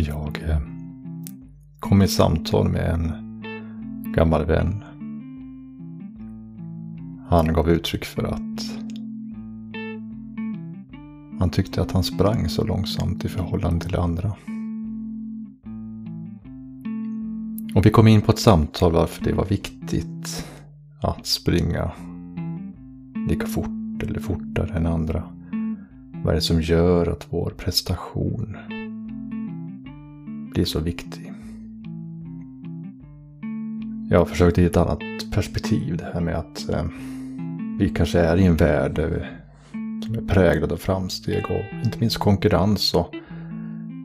Jag eh, kom i samtal med en gammal vän. Han gav uttryck för att han tyckte att han sprang så långsamt i förhållande till andra. Och vi kom in på ett samtal varför det var viktigt att springa lika fort eller fortare än andra. Vad är det som gör att vår prestation blir så viktig? Jag har försökt i ett annat perspektiv. Det här med att eh, vi kanske är i en värld som är präglad av framsteg och inte minst konkurrens och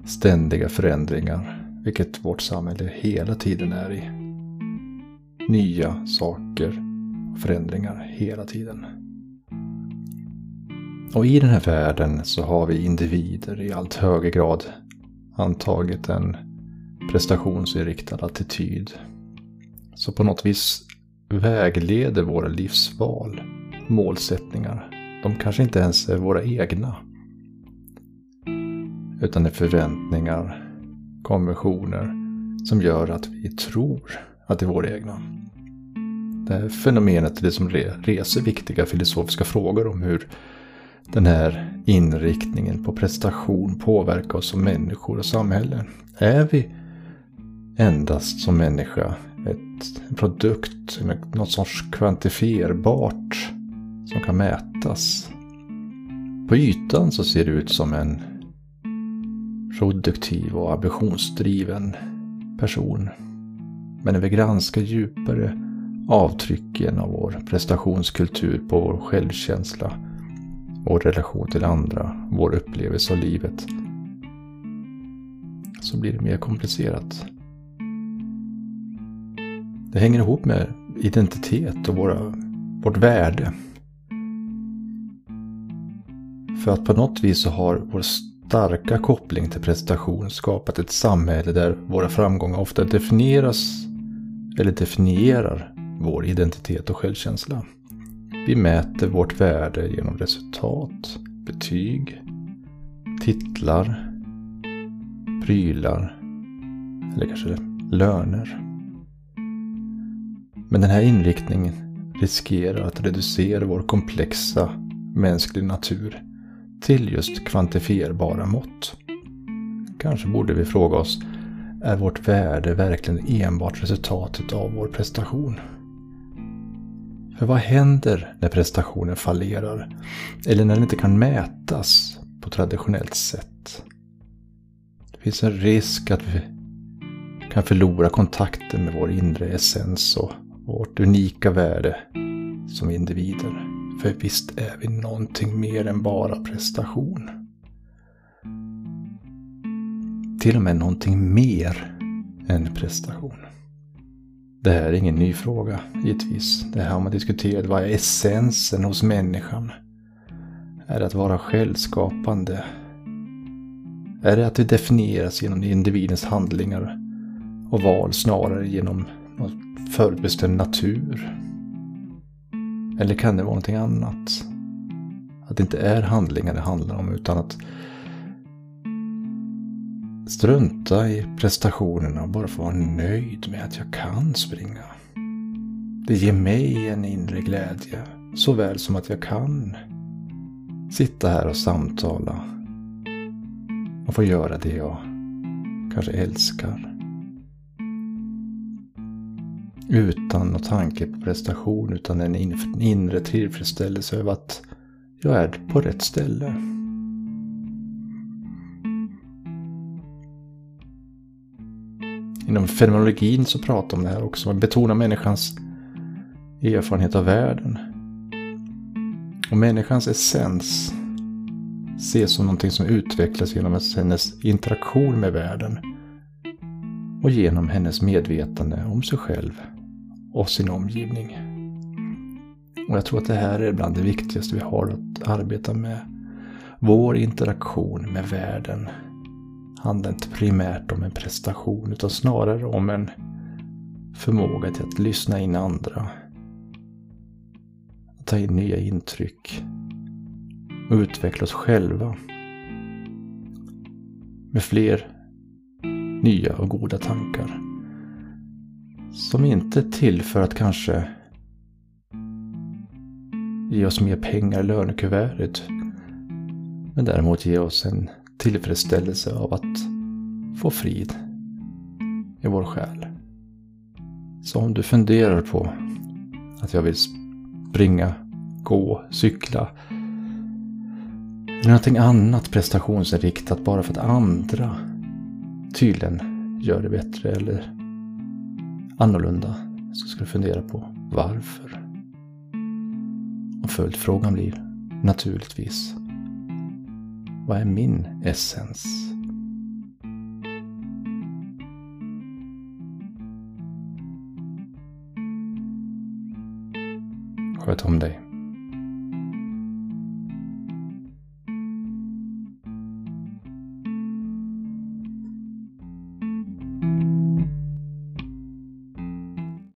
ständiga förändringar. Vilket vårt samhälle hela tiden är i. Nya saker och förändringar hela tiden. Och i den här världen så har vi individer i allt högre grad antagit en prestationsinriktad attityd. Så på något vis vägleder våra livsval, målsättningar. De kanske inte ens är våra egna. Utan är förväntningar, konventioner som gör att vi tror att det är våra egna. Det här fenomenet är det som reser viktiga filosofiska frågor om hur den här inriktningen på prestation påverkar oss som människor och samhälle. Är vi endast som människa ett produkt, något sorts kvantifierbart som kan mätas? På ytan så ser det ut som en produktiv och ambitionsdriven person. Men när vi granskar djupare avtrycken av vår prestationskultur på vår självkänsla vår relation till andra, vår upplevelse av livet, så blir det mer komplicerat. Det hänger ihop med identitet och våra, vårt värde. För att på något vis så har vår starka koppling till prestation skapat ett samhälle där våra framgångar ofta definieras eller definierar vår identitet och självkänsla. Vi mäter vårt värde genom resultat, betyg, titlar, prylar eller kanske löner. Men den här inriktningen riskerar att reducera vår komplexa mänskliga natur till just kvantifierbara mått. Kanske borde vi fråga oss, är vårt värde verkligen enbart resultatet av vår prestation? För vad händer när prestationen fallerar? Eller när den inte kan mätas på traditionellt sätt? Det finns en risk att vi kan förlora kontakten med vår inre essens och vårt unika värde som individer. För visst är vi någonting mer än bara prestation. Till och med någonting mer än prestation. Det här är ingen ny fråga, givetvis. Det här har man diskuterat. Vad är essensen hos människan? Är det att vara självskapande? Är det att det definieras genom individens handlingar och val snarare genom någon förutbestämd natur? Eller kan det vara någonting annat? Att det inte är handlingar det handlar om utan att Strunta i prestationerna och bara få vara nöjd med att jag kan springa. Det ger mig en inre glädje, såväl som att jag kan sitta här och samtala och få göra det jag kanske älskar. Utan någon tanke på prestation, utan en inre tillfredsställelse över att jag är på rätt ställe. Inom fenomenologin så pratar man om det här också. Man betonar människans erfarenhet av världen. Och människans essens ses som någonting som utvecklas genom hennes interaktion med världen. Och genom hennes medvetande om sig själv och sin omgivning. Och jag tror att det här är bland det viktigaste vi har att arbeta med. Vår interaktion med världen handlar inte primärt om en prestation utan snarare om en förmåga till att lyssna in andra. Att ta in nya intryck och utveckla oss själva. Med fler nya och goda tankar. Som inte är till för att kanske ge oss mer pengar i lönekuvertet. Men däremot ge oss en tillfredsställelse av att få frid i vår själ. Så om du funderar på att jag vill springa, gå, cykla eller någonting annat prestationsinriktat bara för att andra tydligen gör det bättre eller annorlunda så ska du fundera på varför. Och följdfrågan blir naturligtvis vad är min essens? Sköt om dig.